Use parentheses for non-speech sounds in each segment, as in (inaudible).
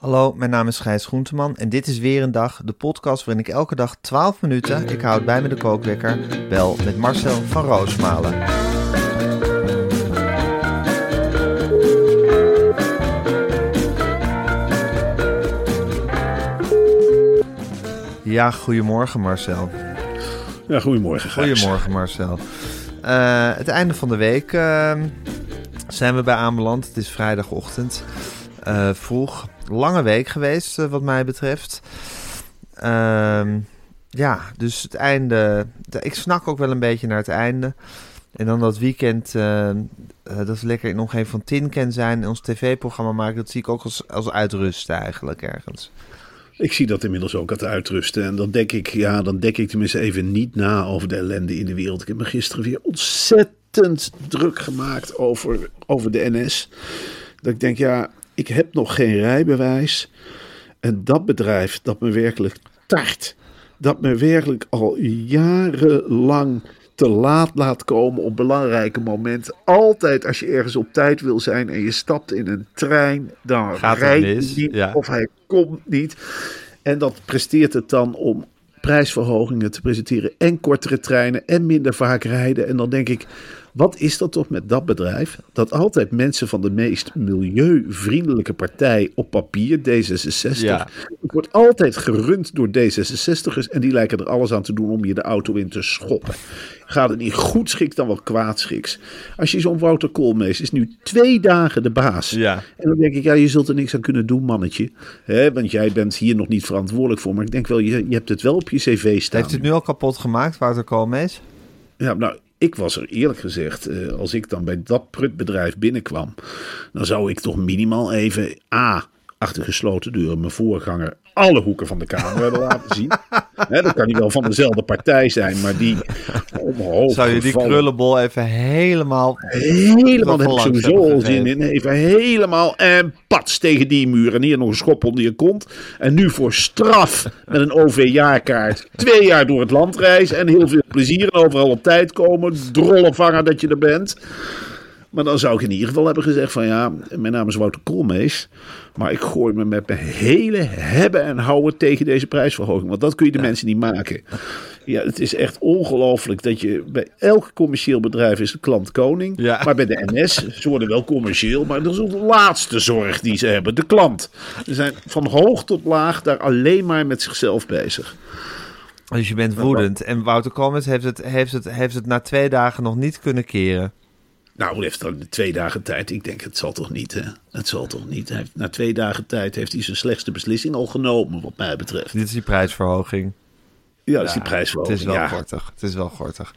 Hallo, mijn naam is Gijs Groenteman en dit is weer een dag, de podcast waarin ik elke dag 12 minuten, ik houd bij me de kookwekker, bel met Marcel van Roosmalen. Ja, goedemorgen Marcel. Ja, goedemorgen Gijs. Goedemorgen Marcel. Uh, het einde van de week uh, zijn we bij aanbeland. Het is vrijdagochtend, uh, vroeg. Lange week geweest wat mij betreft. Ehm, ja, dus het einde. Ik snak ook wel een beetje naar het einde. En dan dat weekend, dat is lekker in omgeving van Tinken zijn en ons tv-programma maken. Dat zie ik ook als, als uitrusten eigenlijk ergens. Ik zie dat inmiddels ook het uitrusten. En dan denk ik, ja, dan denk ik tenminste even niet na over de ellende in de wereld. Ik heb me gisteren weer ontzettend druk gemaakt over, over de NS. Dat ik denk, ja, ik heb nog geen rijbewijs. En dat bedrijf dat me werkelijk tart. Dat me werkelijk al jarenlang te laat laat komen op belangrijke momenten. Altijd als je ergens op tijd wil zijn en je stapt in een trein, dan Gaat rijdt hij niet ja. of hij komt niet. En dat presteert het dan om prijsverhogingen te presenteren en kortere treinen en minder vaak rijden. En dan denk ik, wat is dat toch met dat bedrijf? Dat altijd mensen van de meest milieuvriendelijke partij op papier, D66. Ja. Het wordt altijd gerund door D66'ers en die lijken er alles aan te doen om je de auto in te schoppen. Gaat het niet goed schiks, dan wel kwaad schiks. Als je zo'n Wouter Koolmees is nu twee dagen de baas. Ja. En dan denk ik, ja, je zult er niks aan kunnen doen, mannetje. Hè, want jij bent hier nog niet verantwoordelijk voor. Maar ik denk wel, je, je hebt het wel op je cv staan. Heeft het nu al kapot gemaakt, Wouter Koolmees? Ja, nou, ik was er eerlijk gezegd, eh, als ik dan bij dat prutbedrijf binnenkwam, dan zou ik toch minimaal even A. Achter gesloten deuren mijn voorganger alle hoeken van de Kamer hebben laten zien. (laughs) Dat kan niet wel van dezelfde partij zijn, maar die hoofd Zou je die krullenbol even helemaal... Helemaal, daar heb ik sowieso al zin in. Even helemaal en pats tegen die muur. En hier nog een schop onder je kont. En nu voor straf met een OV-jaarkaart. Twee jaar door het land reizen. En heel veel plezier. En overal op tijd komen. Drollen vangen dat je er bent. Maar dan zou ik in ieder geval hebben gezegd van ja, mijn naam is Wouter Koolmees. Maar ik gooi me met mijn hele hebben en houden tegen deze prijsverhoging. Want dat kun je de mensen niet maken. Ja, het is echt ongelooflijk dat je bij elk commercieel bedrijf is de klant koning. Ja. Maar bij de NS, ze worden wel commercieel, maar dat is de laatste zorg die ze hebben. De klant. Ze zijn van hoog tot laag daar alleen maar met zichzelf bezig. Dus je bent woedend. En Wouter Koolmees heeft het, heeft, het, heeft het na twee dagen nog niet kunnen keren. Nou, hij heeft dan twee dagen tijd. Ik denk, het zal toch niet, hè? Het zal toch niet. Hij heeft, na twee dagen tijd heeft hij zijn slechtste beslissing al genomen, wat mij betreft. Dit is die prijsverhoging. Ja, dat is die Het prijsverhoging. is wel ja. gortig. Het is wel gortig.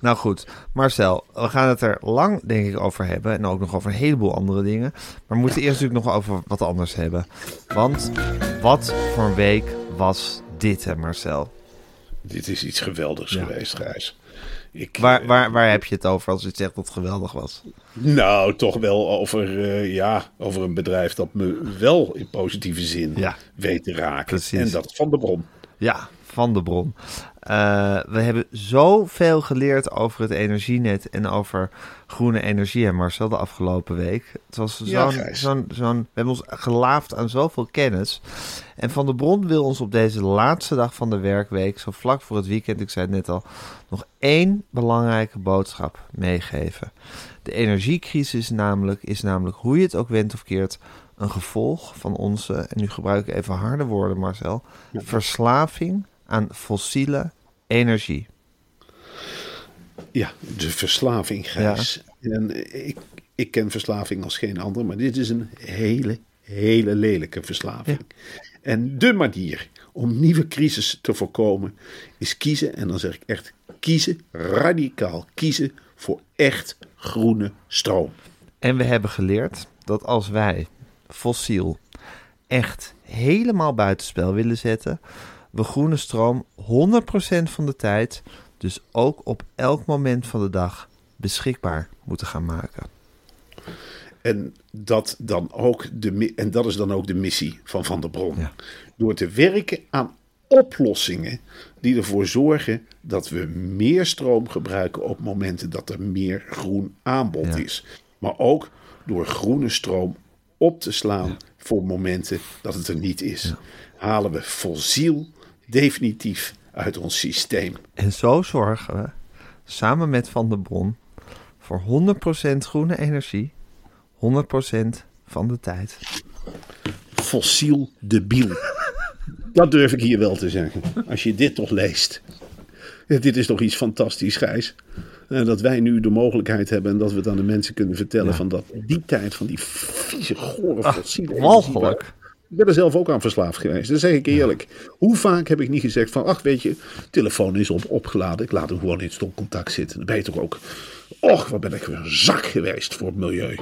Nou goed, Marcel, we gaan het er lang denk ik over hebben. En ook nog over een heleboel andere dingen. Maar we moeten eerst natuurlijk nog over wat anders hebben. Want wat voor een week was dit, hè Marcel? Dit is iets geweldigs Ja. geweest, Gijs. Ik, Waar, eh, waar, waar heb je het over als je zegt dat het geweldig was? Nou, toch wel over, eh, ja, over een bedrijf dat me wel in positieve zin Ja. weet te raken. Precies. En dat van de bron. Ja, van de bron. Eh, we hebben zoveel geleerd over het energienet en over groene energie, hè Marcel, de afgelopen week. Het was zo'n, zo'n, zo'n, we hebben ons gelaafd aan zoveel kennis. En Van de Bron wil ons op deze laatste dag van de werkweek, zo vlak voor het weekend, ik zei het net al, nog één belangrijke boodschap meegeven. De energiecrisis is namelijk, is namelijk, hoe je het ook wendt of keert, een gevolg van onze, en nu gebruik ik even harde woorden Marcel, verslaving aan fossiele energie. Ja, de verslaving, Gijs. En ik, ik ken verslaving als geen ander, maar dit is een hele, hele lelijke verslaving. En de manier om nieuwe crisis te voorkomen is kiezen, en dan zeg ik echt kiezen, radicaal kiezen voor echt groene stroom. En we hebben geleerd dat als wij fossiel echt helemaal buitenspel willen zetten, we groene stroom 100% van de tijd, dus ook op elk moment van de dag, beschikbaar moeten gaan maken. En dat, dan ook de, en dat is dan ook de missie van Van der Bron. Ja. Door te werken aan oplossingen die ervoor zorgen dat we meer stroom gebruiken op momenten dat er meer groen aanbod Ja. is. Maar ook door groene stroom op te slaan voor momenten dat het er niet is. Halen we fossiel definitief uit ons systeem. En zo zorgen we, samen met Van der Bron, voor 100% groene energie, 100% van de tijd. fossiel debiel. Dat durf ik hier wel te zeggen. Als je dit toch leest. Dit is toch iets fantastisch, Gijs. Eh, dat wij nu de mogelijkheid hebben en dat we het aan de mensen kunnen vertellen van dat die tijd van die vieze, gore fossiele energie- walgelijk. Ik ben er zelf ook aan verslaafd geweest. Dat zeg ik eerlijk. Hoe vaak heb ik niet gezegd van, ach weet je, telefoon is op, opgeladen. Ik laat hem gewoon in stopcontact zitten. Dan ben je toch ook, och wat ben ik weer een zak geweest voor het milieu.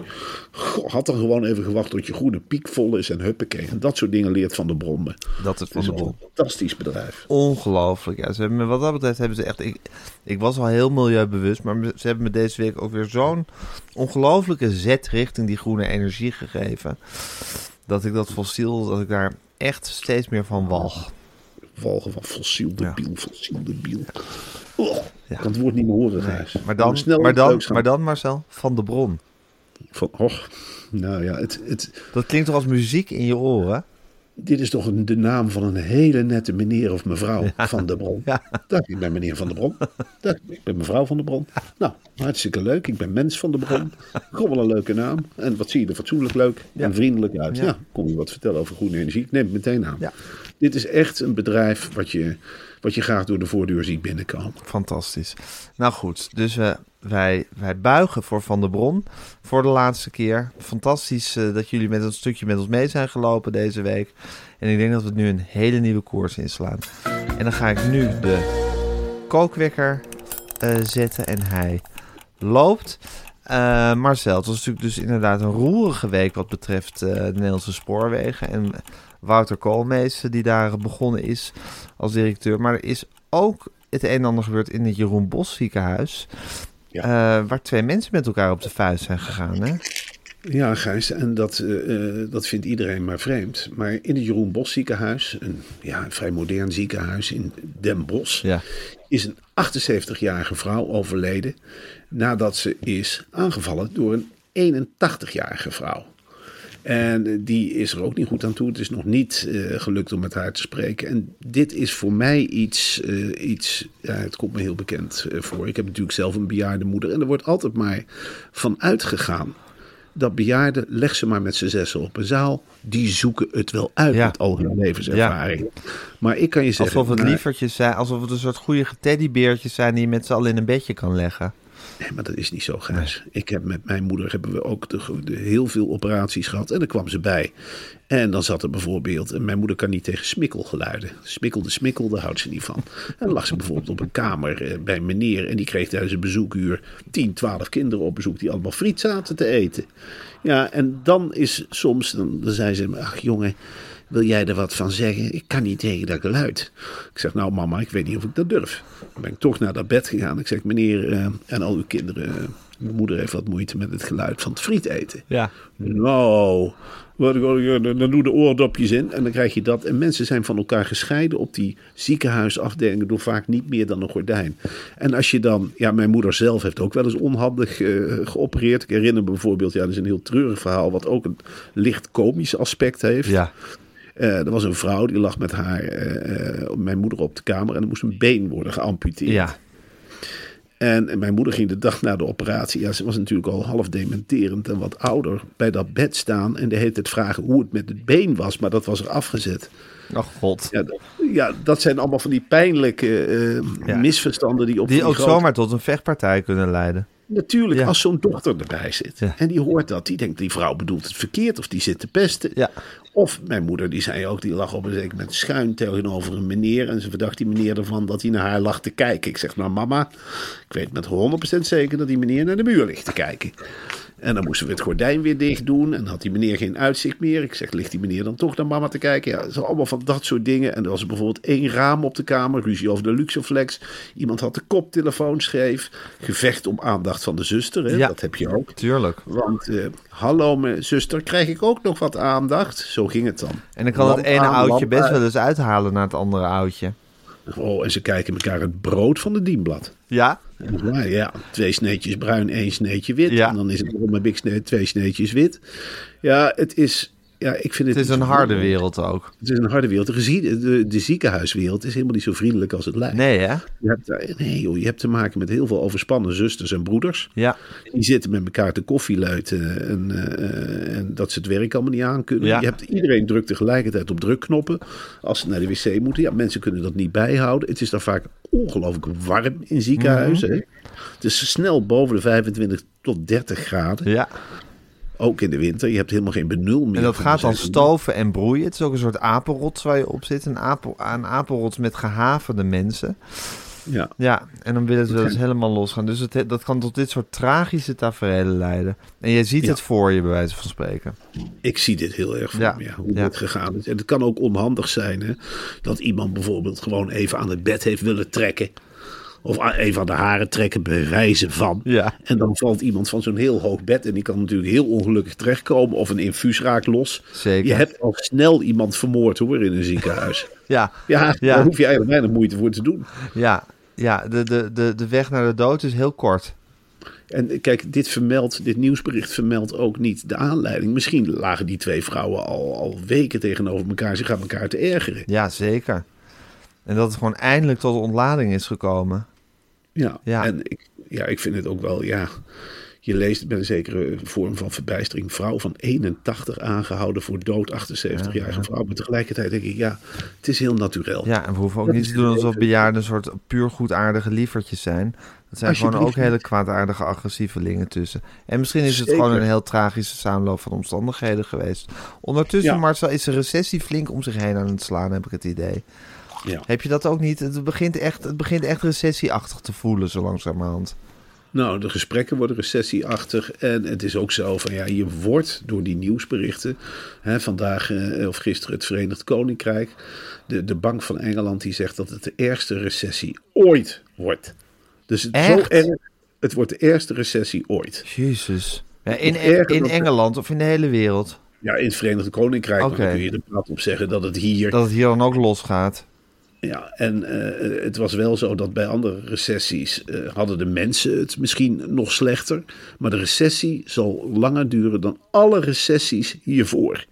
Goh, had dan gewoon even gewacht tot je groene piek vol is en huppakee. En dat soort dingen leert Van de Bron me. Dat is Van is een fantastisch bedrijf. Ongelooflijk. Ja, ze hebben me, wat dat betreft hebben ze echt. Ik, ik was al heel milieubewust, maar ze hebben me deze week ook weer zo'n ongelooflijke zet richting die groene energie gegeven. Dat ik dat fossiel, dat ik daar echt steeds meer van walg. Walgen van fossiel debiel, fossiel debiel. Oh, Ja. Kan het woord niet meer horen, Gijs. Maar dan, Snel maar dan, maar dan Marcel, van de bron. Van, och, nou ja, het, het, Dat klinkt toch als muziek in je oren? Dit is toch de naam van een hele nette meneer of mevrouw (laughs) van de Bron. Ja. Dag, ik ben meneer van de Bron. Dag, ik ben mevrouw van de Bron. Nou, hartstikke leuk. Ik ben mens van de Bron. Gewoon wel een leuke naam. En wat zie je er fatsoenlijk leuk en vriendelijk uit. Ja. Ja. kom je wat vertellen over groene energie. Ik neem het meteen aan. Dit is echt een bedrijf wat je, wat je graag door de voordeur ziet binnenkomen. Fantastisch. Nou goed, dus eh, wij, wij buigen voor Van der Bron voor de laatste keer. Fantastisch eh, dat jullie met een stukje met ons mee zijn gelopen deze week. En ik denk dat we nu een hele nieuwe koers inslaan. En dan ga ik nu de kookwekker eh, zetten en hij loopt. Eh, Marcel, het was natuurlijk dus inderdaad een roerige week wat betreft de Nederlandse spoorwegen. En Wouter Koolmees, die daar begonnen is als directeur. Maar er is ook het een en ander gebeurd in het Jeroen Bos ziekenhuis. Ja. eh, waar twee mensen met elkaar op de vuist zijn gegaan. Hè? Ja, Gijs, en dat, eh, eh, dat vindt iedereen maar vreemd. Maar in het Jeroen Bos ziekenhuis, een, ja, een vrij modern ziekenhuis in Den Bosch, Ja. is een 78-jarige vrouw overleden nadat ze is aangevallen door een 81-jarige vrouw. En die is er ook niet goed aan toe. Het is nog niet eh, gelukt om met haar te spreken. En dit is voor mij iets, eh, iets ja, het komt me heel bekend eh, voor. Ik heb natuurlijk zelf een bejaarde moeder. En er wordt altijd maar van uitgegaan dat bejaarden, leg ze maar met z'n zessen op een zaal. Die zoeken het wel uit Ja. met al hun levenservaring. Maar ik kan je zeggen... Alsof het lievertjes zijn, alsof het een soort goede teddybeertjes zijn die je met z'n allen in een bedje kan leggen. Nee, maar dat is niet zo, Gijs. Ik heb met mijn moeder hebben we ook de, de- heel veel operaties gehad. En dan kwam ze bij. En dan zat er bijvoorbeeld... En mijn moeder kan niet tegen smikkelgeluiden. Smikkelde, smikkel, daar houdt ze niet van. En dan lag ze bijvoorbeeld op een kamer eh, bij een meneer. En die kreeg tijdens een bezoekuur 10, 12 kinderen op bezoek... die allemaal friet zaten te eten. Ja, en dan is soms... Dan, dan zei ze, ach jongen... Wil jij er wat van zeggen? Ik kan niet tegen dat geluid. Ik zeg, nou mama, ik weet niet of ik dat durf. Dan ben ik toch naar dat bed gegaan. Ik zeg, meneer eh, en al uw kinderen... eh, mijn moeder heeft wat moeite met het geluid van het friet eten. Ja. Nou, dan doe de oordopjes in en dan krijg je dat. En mensen zijn van elkaar gescheiden op die ziekenhuisafdelingen door vaak niet meer dan een gordijn. En als je dan, ja, mijn moeder zelf heeft ook wel eens onhandig eh, geopereerd. Ik herinner me bijvoorbeeld, ja, dat is een heel treurig verhaal, wat ook een licht komisch aspect heeft. Ja. Eh, er was een vrouw die lag met haar, eh, eh, mijn moeder op de kamer en er moest een been worden geamputeerd. Ja. En, en mijn moeder ging de dag na de operatie, ja, ze was natuurlijk al half dementerend en wat ouder, bij dat bed staan en de hele tijd vragen hoe het met het been was, maar dat was er afgezet. Oh god. Ja, dat, ja, dat zijn allemaal van die pijnlijke Ja. misverstanden die op Die ook grote- zomaar tot een vechtpartij kunnen leiden. Natuurlijk, Ja. als zo'n dochter erbij zit Ja. en die hoort dat, die denkt die vrouw bedoelt het verkeerd of die zit te pesten. Ja. Of mijn moeder, die zei ook, die lag op een zeker moment schuin tegenover een meneer. En ze verdacht die meneer ervan dat hij naar haar lag te kijken. Ik zeg, nou mama, ik weet met 100% zeker dat die meneer naar de muur ligt te kijken. En dan moesten we het gordijn weer dicht doen. En had die meneer geen uitzicht meer. Ik zeg, ligt die meneer dan toch naar mama te kijken? Ja, zo allemaal van dat soort dingen. En er was bijvoorbeeld één raam op de kamer. Ruzie over de Luxoflex. Iemand had de koptelefoon scheef. Gevecht om aandacht van de zuster. Hè? Ja. Dat heb je ook. Tuurlijk. Want, eh, hallo mijn zuster, krijg ik ook nog wat aandacht? Zo ging het dan. En dan kan het ene aan, oudje best uit. wel eens uithalen naar het andere oudje. Oh, en ze kijken elkaar het brood van de dienblad. Ja? Ja, ja, twee sneetjes bruin, één sneetje wit. Ja. En dan is het heb ik sne- twee sneetjes wit. Ja, het is... Ja, ik vind het, Het is een harde wereld ook. Het is een harde wereld. De, gezie- de, de ziekenhuiswereld is helemaal niet zo vriendelijk als het lijkt. Nee, hè? Je hebt, daar- nee joh, je hebt te maken met heel veel overspannen zusters en broeders. Ja. Die zitten met elkaar te koffieluiten en, eh, en dat ze het werk allemaal niet aan kunnen. Ja. Je hebt iedereen drukt tegelijkertijd op drukknoppen als ze naar de wc moeten. Ja, mensen kunnen dat niet bijhouden. Het is daar vaak ongelooflijk warm in ziekenhuizen. Mhm. Het is snel boven de 25 tot 30 graden. Ja. Ook in de winter. Je hebt helemaal geen benul meer. En dat gaat dan stoven en broeien. Het is ook een soort apenrots waar je op zit. Een, apel, een apenrots met gehavende mensen. Ja. Ja, en dan willen ze dus helemaal losgaan. Dus het, dat kan tot dit soort tragische tafereelen leiden. En je ziet Ja. het voor je, bij wijze van spreken. Ik zie dit heel erg voor Ja, me, ja, hoe dit gegaan is. En het kan ook onhandig zijn hè, dat iemand bijvoorbeeld gewoon even aan het bed heeft willen trekken. Of even aan de haren trekken, bij wijze van. Ja. En dan valt iemand van zo'n heel hoog bed. En die kan natuurlijk heel ongelukkig terechtkomen. Of een infuus raakt los. Zeker. Je hebt al snel iemand vermoord hoor in een ziekenhuis. (laughs) Ja, Ja, Ja. daar hoef je eigenlijk weinig moeite voor te doen. ja, ja de, de, de, de weg naar de dood is heel kort. En kijk, dit vermeldt, dit nieuwsbericht vermeldt ook niet de aanleiding. Misschien lagen die twee vrouwen al, al weken tegenover elkaar zich aan elkaar te ergeren. Ja, zeker. En dat het gewoon eindelijk tot ontlading is gekomen. Ja, Ja. en ik, ja, ik vind het ook wel, ja. Je leest met een zekere vorm van verbijstering. Vrouw van 81 aangehouden voor dood, 78-jarige vrouw. Maar tegelijkertijd denk ik, ja, het is heel natuurlijk. Ja, en we hoeven ook Dat niet te doen alsof bejaarden een soort puur goedaardige lievertjes zijn. Dat zijn gewoon ook hele kwaadaardige agressievelingen tussen. En misschien is het Zeker. gewoon een heel tragische samenloop van omstandigheden geweest. Ondertussen, Ja. Marcel, is de recessie flink om zich heen aan het slaan, heb ik het idee. Ja. Heb je dat ook niet? Het begint echt, het begint echt recessieachtig te voelen, zo langzamerhand. Nou, de gesprekken worden recessieachtig. En het is ook zo van, ja, je wordt door die nieuwsberichten. Hè, vandaag eh, of gisteren het Verenigd Koninkrijk. De, de Bank van Engeland die zegt dat het de ergste recessie ooit wordt. Dus het zo Echt? erg. Het wordt de ergste recessie ooit. Jezus. Ja, in, in Engeland of in de hele wereld. Ja, in het Verenigd Koninkrijk Oké. dan kun je er praat op zeggen dat het hier... Dat het hier dan ook losgaat. Ja, en eh, het was wel zo dat bij andere recessies eh, hadden de mensen het misschien nog slechter. Maar de recessie zal langer duren dan alle recessies hiervoor.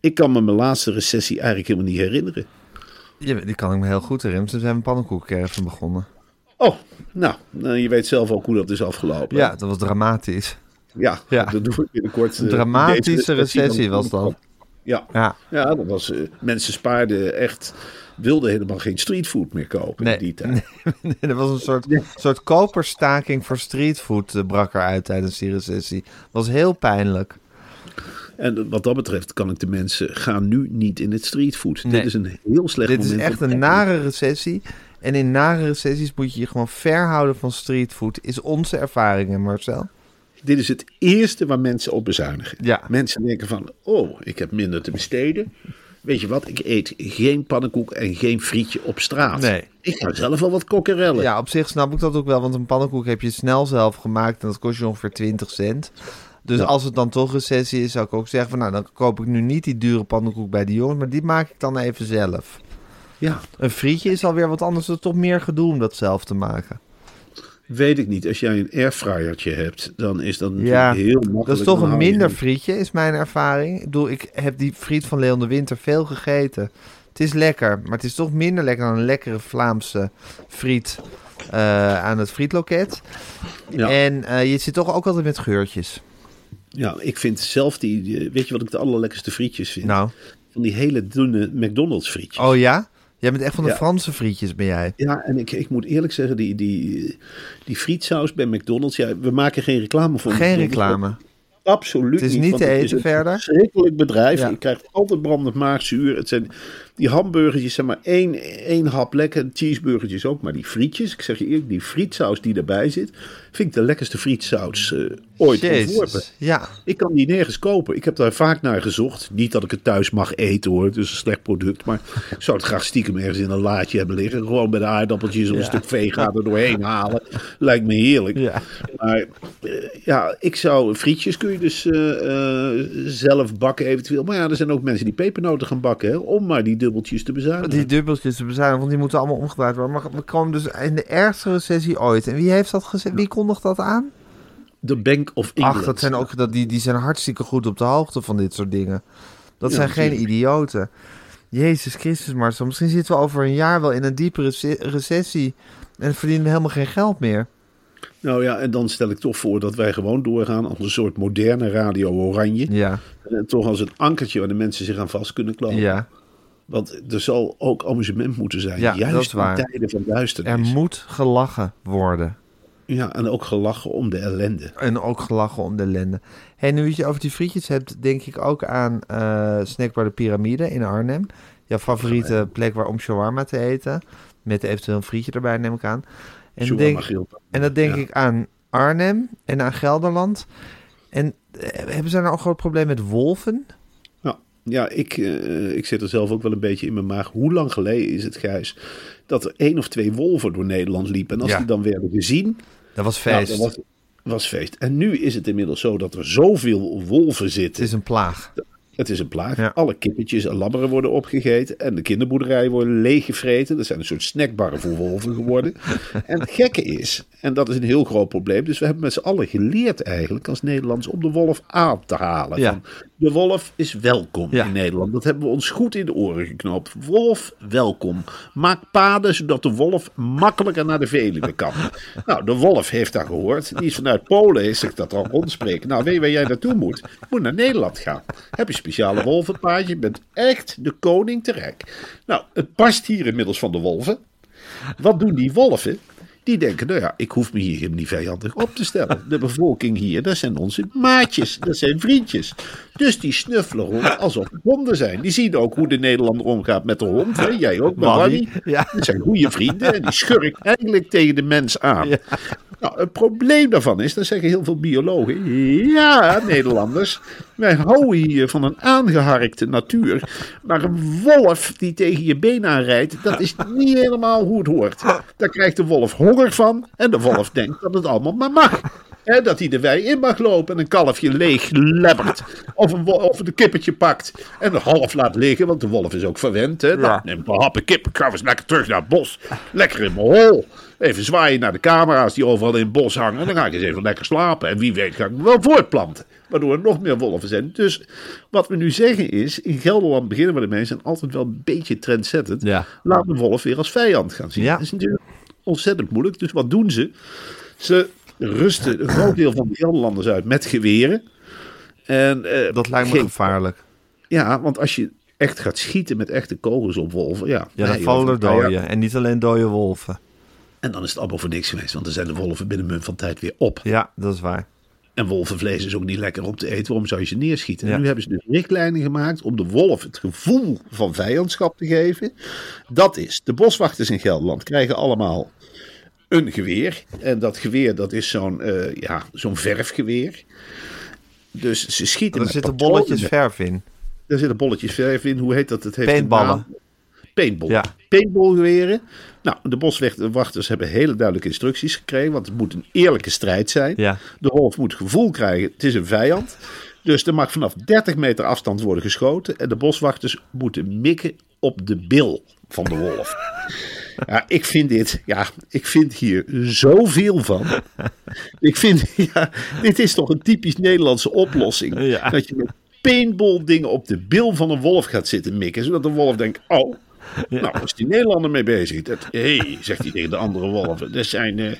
Ik kan me mijn laatste recessie eigenlijk helemaal niet herinneren. Ja, die kan ik me heel goed herinneren. Toen zijn we pannenkoekkerven begonnen. Oh, nou, nou, je weet zelf ook hoe dat is afgelopen. Ja, dat was dramatisch. ja, Ja. dat doe ik binnenkort. Een eh, dramatische recessie was dat. Ja, Ja. ja dat was, eh, mensen spaarden echt, wilden helemaal geen streetfood meer kopen Nee, in die tijd. (laughs) nee, er was een soort, soort koperstaking voor streetfood eh, brak eruit tijdens die recessie. was heel pijnlijk. En wat dat betreft kan ik de mensen, ga nu niet in het streetfood. Nee. Dit is een heel slecht Dit is moment. echt een nare recessie. En in nare recessies moet je je gewoon verhouden van streetfood. Is onze ervaring, hè, Marcel? Dit is het eerste waar mensen op bezuinigen. Ja. Mensen denken van, oh, ik heb minder te besteden. Weet je wat, ik eet geen pannenkoek en geen frietje op straat. Nee. Ik ga zelf wel wat kokkerellen. Ja, op zich snap ik dat ook wel. Want een pannenkoek heb je snel zelf gemaakt. En dat kost je ongeveer 20 cent. Dus Ja. als het dan toch recessie is, zou ik ook zeggen van... Nou, dan koop ik nu niet die dure pannenkoek bij die jongens. Maar die maak ik dan even zelf. Ja, Een frietje is alweer wat anders. Het is toch meer gedoe om dat zelf te maken. Weet ik niet. Als jij een airfryertje hebt, dan is dat natuurlijk Ja, heel makkelijk. dat is toch een minder frietje, is mijn ervaring. Ik bedoel, ik heb die friet van Leon de Winter veel gegeten. Het is lekker, maar het is toch minder lekker dan een lekkere Vlaamse friet eh, aan het frietloket. Ja. En eh, je zit toch ook altijd met geurtjes. Ja, ik vind zelf die, die- weet je wat ik de allerlekkerste frietjes vind? Nou, Van die hele dunne McDonald's frietjes. oh ja? Jij bent echt van de Ja. Franse frietjes, ben jij? Ja, en ik, ik moet eerlijk zeggen, die, die, die frietsaus bij McDonald's, ja, we maken geen reclame voor. Geen reclame. Absoluut Het is niet. niet te het eten is een verder. verschrikkelijk bedrijf. Ja. Je krijgt altijd brandend maagzuur. Het zijn die hamburgertjes, zeg maar één, één hap lekker. Cheeseburgertjes ook, maar die frietjes, ik zeg je eerlijk, die frietsaus die erbij zit, vind ik de lekkerste frietsaus eh, ooit ontworpen. Jezus. Ja, Ik kan die nergens kopen. Ik heb daar vaak naar gezocht. Niet dat ik het thuis mag eten hoor. Het is een slecht product. Maar ik zou het graag stiekem ergens in een laadje hebben liggen. Gewoon bij de aardappeltjes of een stuk vega er doorheen halen. Lijkt me heerlijk. Ja. Maar eh, ja, ik zou... Frietjes kun je dus eh, zelf bakken eventueel. Maar ja, er zijn ook mensen die pepernoten gaan bakken. Hè, om maar die dubbeltjes te bezuinigen. die dubbeltjes te bezuinigen, want die moeten allemaal omgedraaid worden. Maar we komen dus in de ergste recessie ooit. En wie heeft dat gezegd? Wie kondigt dat aan? De Bank of England. Ach, dat zijn ook, dat, die, die zijn hartstikke goed op de hoogte van dit soort dingen. Dat Ja, zijn geen idioten. Jezus Christus, Marcel. Misschien zitten we over een jaar wel in een diepe rece- recessie. En verdienen we helemaal geen geld meer. Nou ja, en dan stel ik toch voor dat wij gewoon doorgaan als een soort moderne radio oranje. Ja, En toch als een ankertje waar de mensen zich aan vast kunnen klampen. ja. Want er zal ook amusement moeten zijn. Ja, Juist dat is waar. in tijden van Er duisternis. moet gelachen worden. Ja, en ook gelachen om de ellende. En ook gelachen om de ellende. Hey, nu je het over die frietjes hebt, denk ik ook aan eh Snackbar de Pyramide in Arnhem. Jouw favoriete plek waar om shawarma te eten. Met eventueel een frietje erbij, neem ik aan. En, Shawarma denk, en dat denk Ja. ik aan Arnhem en aan Gelderland. En eh, hebben ze nou ook een groot probleem met wolven? Ja, ik, eh, ik zit er zelf ook wel een beetje in mijn maag. Hoe lang geleden is het, Gijs, dat er één of twee wolven door Nederland liepen. En als Ja. die dan werden gezien, Dat was nou, feest. dan was, was feest. En nu is het inmiddels zo dat er zoveel wolven Het zitten. is een plaag. Het is een plaag. Ja. Alle kippetjes en labberen worden opgegeten. En de kinderboerderijen worden leeggevreten. Dat zijn een soort snackbarren voor wolven geworden. (laughs) en het gekke is, en dat is een heel groot probleem. Dus we hebben met z'n allen geleerd eigenlijk als Nederlands om de wolf aan te halen. Ja. Van, de wolf is welkom Ja. in Nederland. Dat hebben we ons goed in de oren geknoopt. Wolf, welkom. Maak paden zodat de wolf makkelijker naar de Veluwe kan. (laughs) nou, de wolf heeft dat gehoord. Die is vanuit Polen, heeft zich dat al rondspreken. Nou, weet je waar jij naartoe moet? Je moet naar Nederland gaan. Heb je speciale wolvenpaadje. Je bent echt de koning te rijk. Nou, het past hier inmiddels van de wolven. Wat doen die wolven? Die denken, nou ja, ik hoef me hier niet vijandig op te stellen. De bevolking hier, dat zijn onze maatjes, dat zijn vriendjes. Dus die snuffelen rond alsof het honden zijn. Die zien ook hoe de Nederlander omgaat met de hond. Hè? Jij ook, Wally. ja. Dat zijn goede vrienden en die schurkt eigenlijk tegen de mens aan. Nou, het probleem daarvan is, dat zeggen heel veel biologen. Ja, Nederlanders, wij houden hier van een aangeharkte natuur. Maar een wolf die tegen je been aanrijdt, dat is niet helemaal hoe het hoort. Daar krijgt de wolf honger van en de wolf denkt dat het allemaal maar mag. Dat hij de wei in mag lopen en een kalfje leeg lebbert. Of een, of een kippetje pakt en een half laat liggen, want de wolf is ook verwend. Hè? Nou, neem een happen kip, ik ga eens lekker terug naar het bos. Lekker in mijn hol. Even zwaaien naar de camera's die overal in het bos hangen. En dan ga ik eens even lekker slapen. En wie weet ga ik me wel voortplanten. Waardoor er nog meer wolven zijn. Dus wat we nu zeggen is, in Gelderland beginnen we ermee, zijn altijd wel een beetje trendzettend. Ja. Laat de wolf weer als vijand gaan zien. Ja. Dat is natuurlijk ontzettend moeilijk. Dus wat doen ze? Ze rusten een groot deel van de Gelderlanders uit met geweren. En, eh, Dat lijkt me geen- gevaarlijk. Ja, want als je echt gaat schieten met echte kogels op wolven, ja. Ja, dan nee, vallen er ja, dooien. En niet alleen dode wolven. En dan is het allemaal voor niks geweest, want dan zijn de wolven binnen munt van tijd weer op. Ja, dat is waar. En wolvenvlees is ook niet lekker om te eten. Waarom zou je ze neerschieten? Ja. En nu hebben ze dus richtlijnen gemaakt om de wolf het gevoel van vijandschap te geven. Dat is, de boswachters in Gelderland krijgen allemaal een geweer. En dat geweer, dat is zo'n eh, ja, zo'n verfgeweer. Dus ze schieten Er zitten bolletjes verf in. Daar zitten bolletjes verf in. Hoe heet dat? Het heeft een naam. Paintball. Ja. Paintballgeweren. Nou, de boswachters hebben hele duidelijke instructies gekregen. Want het moet een eerlijke strijd zijn. Ja. De wolf moet gevoel krijgen, het is een vijand. Dus er mag vanaf 30 meter afstand worden geschoten. En de boswachters moeten mikken op de bil van de wolf. (laughs) Ja, ik vind dit, ja, ik vind hier zoveel van. (laughs) Ik vind, ja, dit is toch een typisch Nederlandse oplossing. Ja. Dat je met paintball dingen op de bil van een wolf gaat zitten mikken. Zodat de wolf denkt, oh, Nou, is die Nederlander mee bezig. Hé, hey, zegt hij tegen de andere wolven. Dat zijn... Hé,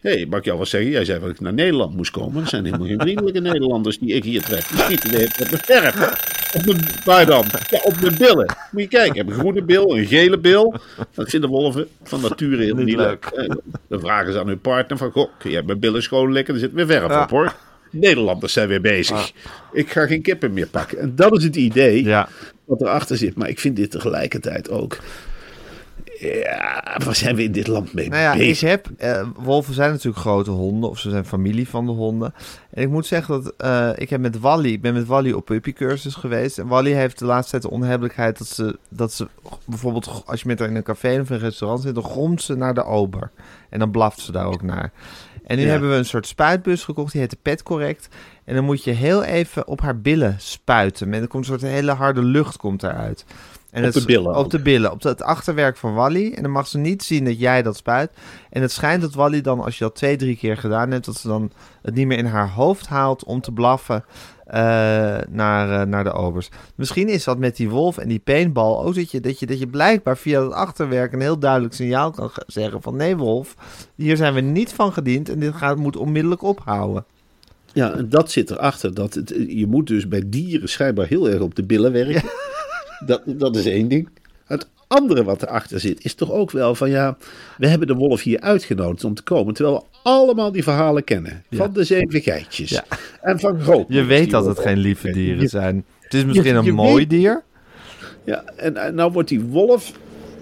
hey, mag ik jou wat zeggen? Jij zei dat ik naar Nederland moest komen. Dat zijn helemaal geen vriendelijke Nederlanders die ik hier tref. Die schieten de tijd met verf. Op mijn, waar dan? Ja, op mijn billen. Moet je kijken, ik heb een groene bil, een gele bil. Dat vinden wolven van nature helemaal niet, leuk. Eh, Dan vragen ze aan hun partner van, goh, kun jij mijn billen schoonlekken? Er zit weer verf op hoor. Nederlanders zijn weer bezig. Ik ga geen kippen meer pakken. En dat is het idee Ja. wat erachter zit. Maar ik vind dit tegelijkertijd ook... Ja, waar zijn we in dit land mee Nou ja, ik bezig? heb, eh, wolven zijn natuurlijk grote honden, of ze zijn familie van de honden. En ik moet zeggen dat eh, ik heb met Wally, ik ben met Wally op puppycursus geweest. En Wally heeft de laatste tijd de onhebbelijkheid dat ze, dat ze bijvoorbeeld, als je met haar in een café of een restaurant zit, dan gromt ze naar de ober. En dan blaft ze daar ook naar. En nu Ja. hebben we een soort spuitbus gekocht, die heet de Pet Correct. En dan moet je heel even op haar billen spuiten. En er komt een soort hele harde lucht komt eruit. En Op de billen Op ook. de billen, op het achterwerk van Wally. En dan mag ze niet zien dat jij dat spuit. En het schijnt dat Wally dan, als je dat twee, drie keer gedaan hebt, dat ze dan het niet meer in haar hoofd haalt om te blaffen eh, naar, eh, naar de obers. Misschien is dat met die wolf en die paintball ook dat je, dat, je, dat je blijkbaar via het achterwerk een heel duidelijk signaal kan ge- zeggen van nee wolf, hier zijn we niet van gediend en dit gaat, moet onmiddellijk ophouden. Ja, en dat zit erachter. Dat het, je moet dus bij dieren schijnbaar heel erg op de billen werken. Dat, dat is één ding. Het andere wat erachter zit, is toch ook wel van ja, we hebben de wolf hier uitgenodigd om te komen. Terwijl we allemaal die verhalen kennen. Van de zeven geitjes. Ja. En van groot. Je weet dat het geen lieve dieren zijn. Het is misschien je een mooi weet- dier. Ja, en, en nou wordt die wolf,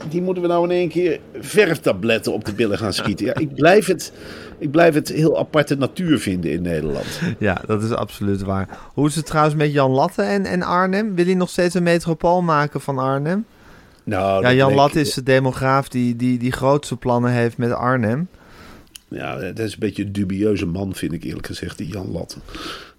die moeten we nou in één keer verftabletten op de billen gaan schieten. Ja, ik blijf het, ik blijf het heel aparte natuur vinden in Nederland. Ja, dat is absoluut waar. Hoe is het trouwens met Jan Latte en, en Arnhem? Wil hij nog steeds een metropool maken van Arnhem? Nou, Ja, Jan Latte is de demograaf die, die, die grootste plannen heeft met Arnhem. Ja, dat is een beetje een dubieuze man, vind ik eerlijk gezegd, die Jan Latten.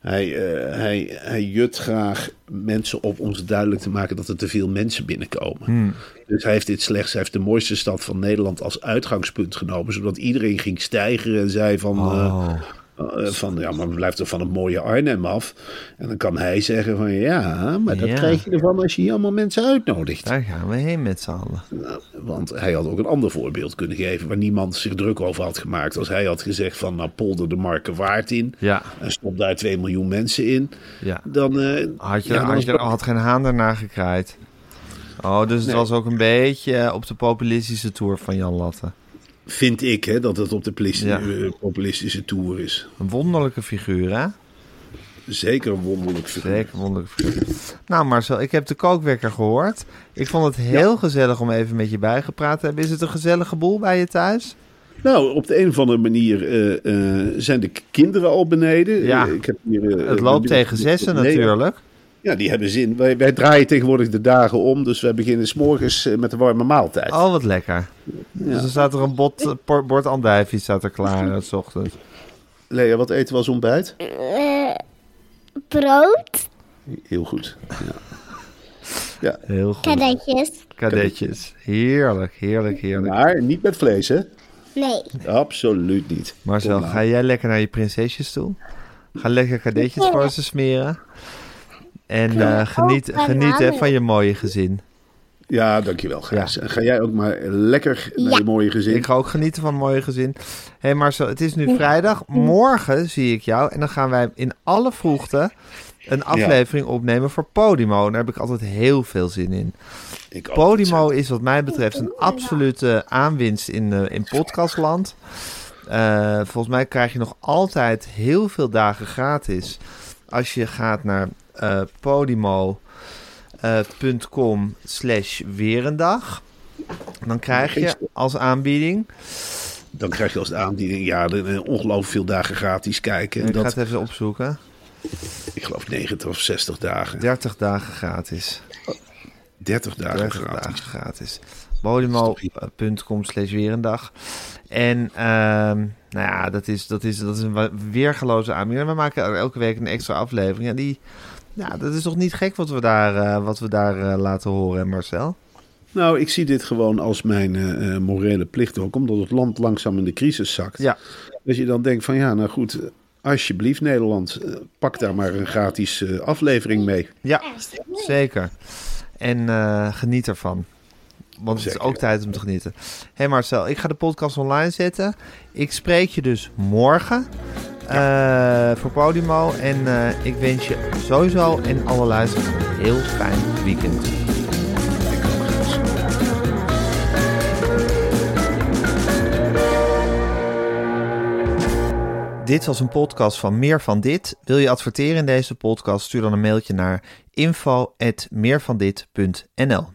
Hij, eh, hij, hij jut graag mensen op om ze duidelijk te maken dat er te veel mensen binnenkomen. Dus hij heeft dit slechts, hij heeft de mooiste stad van Nederland als uitgangspunt genomen, zodat iedereen ging stijgen en zei van, Oh. eh, eh, van ja, maar blijf toch van het mooie Arnhem af. En dan kan hij zeggen van ja, maar dat Ja. krijg je ervan als je hier allemaal mensen uitnodigt. Daar gaan we heen met z'n allen. Nou, want hij had ook een ander voorbeeld kunnen geven waar niemand zich druk over had gemaakt. Als hij had gezegd van nou polder de marken waard in Ja, en stop daar 2 miljoen mensen in, ja. dan, eh, Had, je, ja, had, je, dat- had geen haan ernaar gekraaid. Oh, dus het was ook een beetje eh, op de populistische tour van Jan Latte. Vind ik hè, dat het op de Ja. eh, populistische tour is. Een wonderlijke figuur, hè? Zeker een wonderlijk figuur. Zeker een wonderlijke figuur. Nou Marcel, ik heb de kookwekker gehoord. Ik vond het heel gezellig om even met je bijgepraat te hebben. Is het een gezellige boel bij je thuis? Nou, op de een of andere manier eh, eh, zijn de kinderen al beneden. Ja. Ik heb hier, Het loopt tegen zessen natuurlijk. Ja, die hebben zin. Wij, wij draaien tegenwoordig de dagen om, dus wij beginnen s'morgens eh, met de warme maaltijd. Oh, wat lekker. Dus er staat er een bot, eh, bord andijvie staat er klaar eh, s ochtends. Lea, wat eten we als ontbijt? brood, Heel goed. Ja. ja. Heel goed. kadetjes. Kadetjes. Heerlijk, heerlijk, heerlijk. Maar niet met vlees, hè? Nee, Absoluut niet. Marcel, Kom nou. ga jij lekker naar je prinsesjes toe? Ga lekker kadetjes voor ze smeren. En eh, geniet, geniet hè, van je mooie gezin. Ja, dankjewel, Gijs. En ga jij ook maar lekker naar Ja. je mooie gezin. Ik ga ook genieten van een mooie gezin. Hé hey Marcel, het is nu vrijdag. Morgen zie ik jou. En dan gaan wij in alle vroegte een aflevering opnemen voor Podimo. Daar heb ik altijd heel veel zin in. Ik ook. Podimo is wat mij betreft een absolute aanwinst in, eh, in podcastland. Eh, volgens mij krijg je nog altijd heel veel dagen gratis als je gaat naar eh podimo.com slash weerendag. Dan krijg je als aanbieding, Dan krijg je als aanbieding ja, ongelooflijk veel dagen gratis kijken. En ik ga het even opzoeken, ik geloof 90 of 60 dagen. 30 dagen gratis. 30 dagen 30 gratis. dagen gratis. Podimo.com slash weerendag. En ehm, nou ja, dat is, dat, is, dat is een weergeloze aanbieding. We maken elke week een extra aflevering. En die, ja, dat is toch niet gek wat we daar, eh, wat we daar eh, laten horen, hè, Marcel? Nou, ik zie dit gewoon als mijn eh, morele plicht ook, omdat het land langzaam in de crisis zakt. Ja, Dat je dan denkt van ja, nou goed, alsjeblieft Nederland, pak daar maar een gratis eh, aflevering mee. ja zeker. En eh, geniet ervan. Want het is ook tijd om te genieten. Hé hey Marcel, ik ga de podcast online zetten. Ik spreek je dus morgen eh, voor Podimo. En eh, ik wens je sowieso en alle luisteraars een heel fijn weekend. Dit was een podcast van Meer van Dit. Wil je adverteren in deze podcast? Stuur dan een mailtje naar info@meervandit.nl.